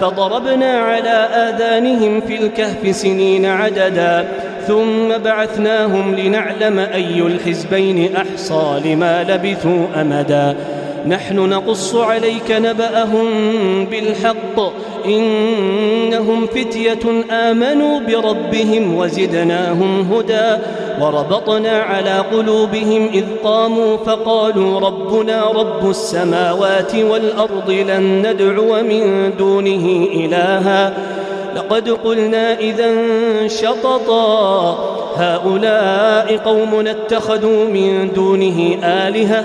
فضربنا على آذانهم في الكهف سنين عددا ثم بعثناهم لنعلم أي الحزبين أحصى لما لبثوا أمدا. نحن نقص عليك نبأهم بالحق. إنهم فتية آمنوا بربهم وزدناهم هدى وربطنا على قلوبهم إذ قاموا فقالوا ربنا رب السماوات والأرض لن ندعو من دونه إلها. لقد قلنا إذا شططا. هؤلاء قوم اتخذوا من دونه آلهة.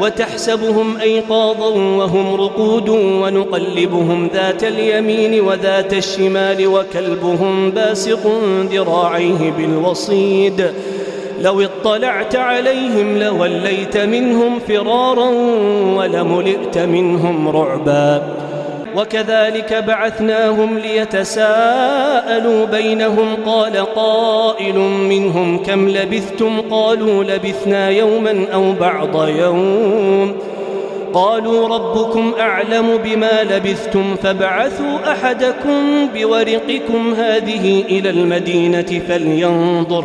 وتحسبهم أيقاظا وهم رقود ونقلبهم ذات اليمين وذات الشمال وكلبهم باسق ذراعيه بالوصيد. لو اطلعت عليهم لوليت منهم فرارا ولملئت منهم رعبا. وكذلك بعثناهم ليتساءلوا بينهم قال قائل منهم كم لبثتم قالوا لبثنا يوما أو بعض يوم قالوا ربكم أعلم بما لبثتم فابعثوا أحدكم بورقكم هذه إلى المدينة فلينظر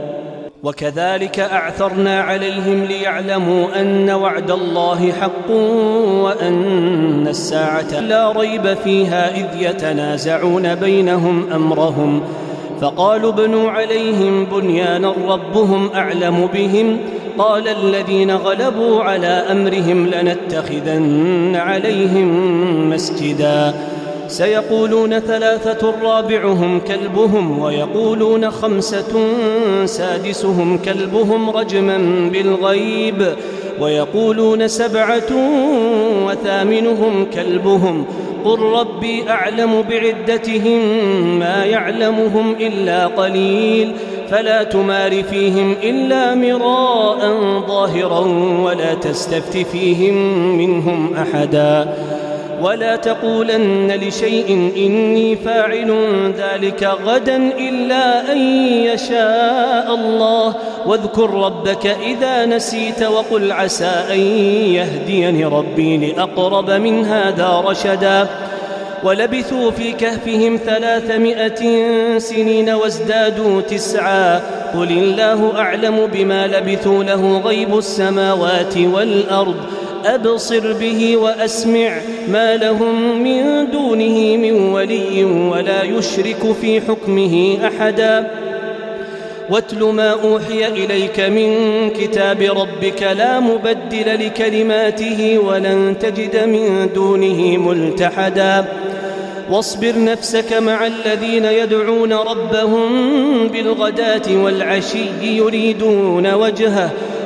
وكذلك أعثرنا عليهم ليعلموا أن وعد الله حق وأن الساعة لا ريب فيها إذ يتنازعون بينهم أمرهم. فقالوا ابنوا عليهم بنيانا ربهم أعلم بهم. قال الذين غلبوا على أمرهم لنتخذن عليهم مسجدا. سيقولون ثلاثة رابعهم كلبهم ويقولون خمسة سادسهم كلبهم رجما بالغيب ويقولون سبعة وثامنهم كلبهم قل ربي أعلم بعدتهم ما يعلمهم إلا قليل فلا تمار فيهم إلا مراء ظاهرا ولا تستفت فيهم منهم أحدا ولا تقولن لشيء إني فاعل ذلك غدا إلا أن يشاء الله. واذكر ربك إذا نسيت وقل عسى أن يهديني ربي لأقرب من هذا رشدا. ولبثوا في كهفهم ثلاثمائة سنين وازدادوا تسعا. قل الله أعلم بما لبثوا له غيب السماوات والأرض. أبصر به وأسمع ما لهم من دونه من ولي ولا يشرك في حكمه أحدا. واتل ما أوحي إليك من كتاب ربك لا مبدل لكلماته ولن تجد من دونه ملتحدا. واصبر نفسك مع الذين يدعون ربهم بالغداة والعشي يريدون وجهه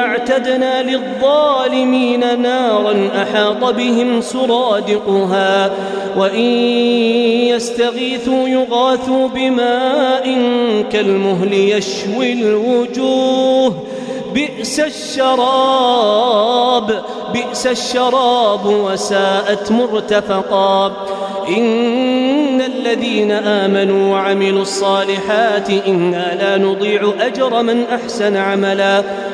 أعتدنا للظالمين نارا أحاط بهم سرادقها وإن يستغيثوا يغاثوا بماء كالمهل يشوي الوجوه. بئس الشراب بئس الشراب وساءت مرتفقا. إن الذين آمنوا وعملوا الصالحات إنا لا نضيع أجر من أحسن عملا.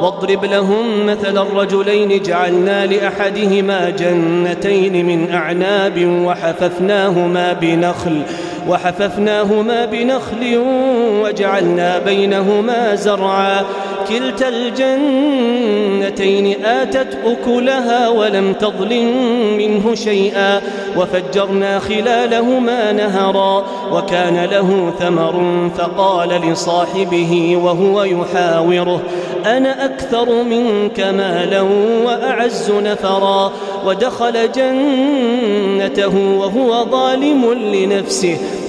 واضرب لهم مثل الرجلين جعلنا لأحدهما جنتين من أعناب وحففناهما بنخل وحففناهما بنخل وجعلنا بينهما زرعا. كلتا الجنتين آتت أكلها ولم تظلم منه شيئا وفجرنا خلالهما نهرا وكان له ثمر فقال لصاحبه وهو يحاوره أنا أكثر منك مالا وأعز نفرا ودخل جنته وهو ظالم لنفسه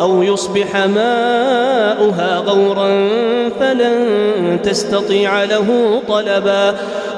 أو يصبح ماؤها غورا فلن تستطيع له طلبا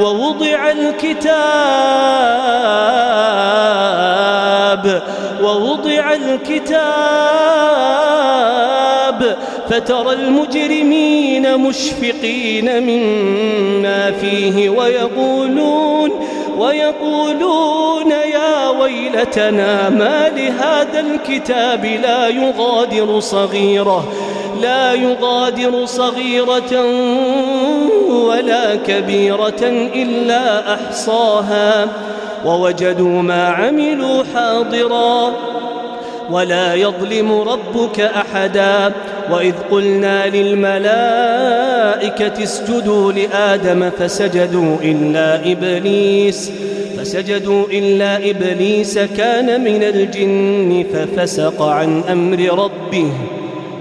ووضع الكتاب ووضع الكتاب فترى المجرمين مشفقين مما فيه ويقولون ويقولون يا ويلتنا ما لهذا الكتاب لا يغادر صغيره لا يغادر صغيرة ولا كبيرة إلا أحصاها ووجدوا ما عملوا حاضرا ولا يظلم ربك أحدا وإذ قلنا للملائكة اسجدوا لآدم فسجدوا إلا إبليس فسجدوا إلا إبليس كان من الجن ففسق عن أمر ربه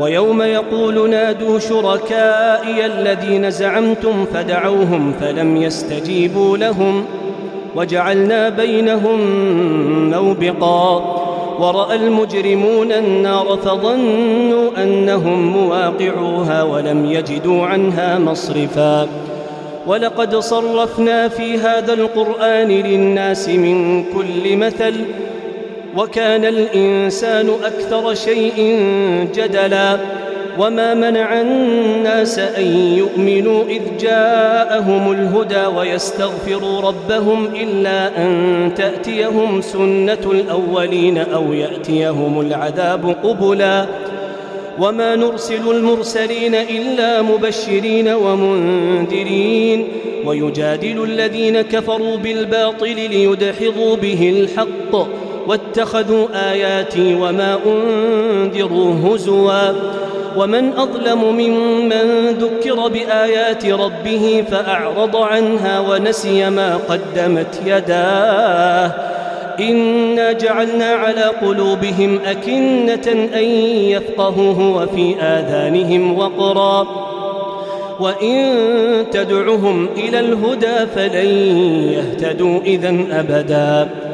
ويوم يقول نادوا شركائي الذين زعمتم فدعوهم فلم يستجيبوا لهم وجعلنا بينهم موبقا ورأى المجرمون النار فظنوا أنهم مواقعوها ولم يجدوا عنها مصرفا ولقد صرفنا في هذا القرآن للناس من كل مثل وكان الإنسان أكثر شيء جدلا وما منع الناس أن يؤمنوا إذ جاءهم الهدى ويستغفروا ربهم إلا أن تأتيهم سنة الأولين أو يأتيهم العذاب قبلا وما نرسل المرسلين إلا مبشرين ومنذرين ويجادل الذين كفروا بالباطل ليدحضوا به الحق واتخذوا آياتي وما أنذروا هزوا. ومن أظلم ممن ذكر بآيات ربه فأعرض عنها ونسي ما قدمت يداه. إنا جعلنا على قلوبهم أكنة أن يفقهوه وفي آذانهم وقرا. وإن تدعهم إلى الهدى فلن يهتدوا إذا أبداً.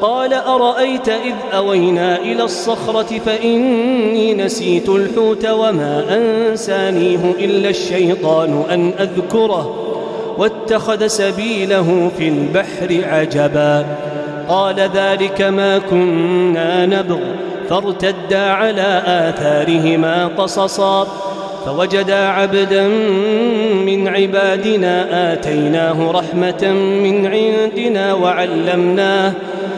قال أرأيت إذ أوينا إلى الصخرة فإني نسيت الحوت وما أنسانيه إلا الشيطان أن أذكره واتخذ سبيله في البحر عجبا قال ذلك ما كنا نبغ فارتدا على آثارهما قصصا فوجدا عبدا من عبادنا آتيناه رحمة من عندنا وعلمناه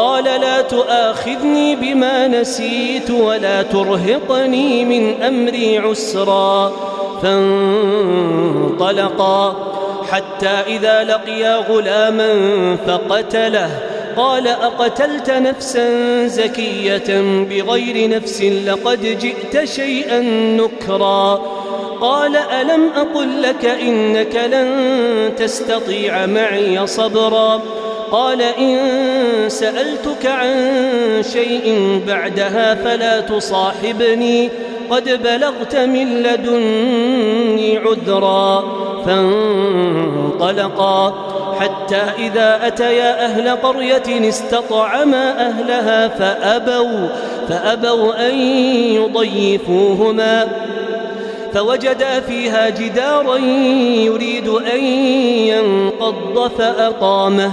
قال لا تؤاخذني بما نسيت ولا ترهقني من أمري عسرا. فانطلقا حتى إذا لقيا غلاما فقتله. قال أقتلت نفسا زكية بغير نفس لقد جئت شيئا نكرا. قال ألم أقل لك إنك لن تستطيع معي صبرا. قال إن سألتك عن شيء بعدها فلا تصاحبني. قد بلغت من لدني عذرا فانطلقا. حتى إذا أتيا أهل قرية استطعما أهلها فأبوا فأبوا أن يضيفوهما. فوجدا فيها جدارا يريد أن ينقض فأقامه.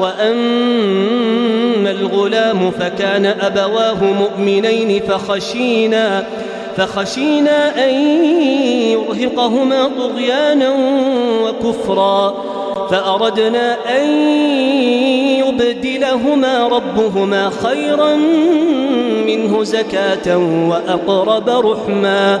وأما الغلام فكان أبواه مؤمنين فخشينا فخشينا أن يرهقهما طغيانا وكفرا فأردنا أن يبدلهما ربهما خيرا منه زكاة وأقرب رحما.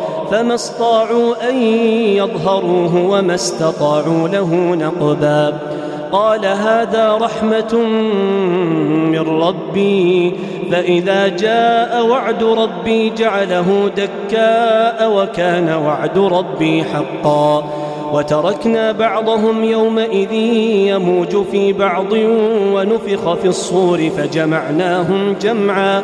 فما استطاعوا أن يظهروه وما استطاعوا له نقبا. قال هذا رحمة من ربي. فإذا جاء وعد ربي جعله دكاء وكان وعد ربي حقا. وتركنا بعضهم يومئذ يموج في بعض ونفخ في الصور فجمعناهم جمعا.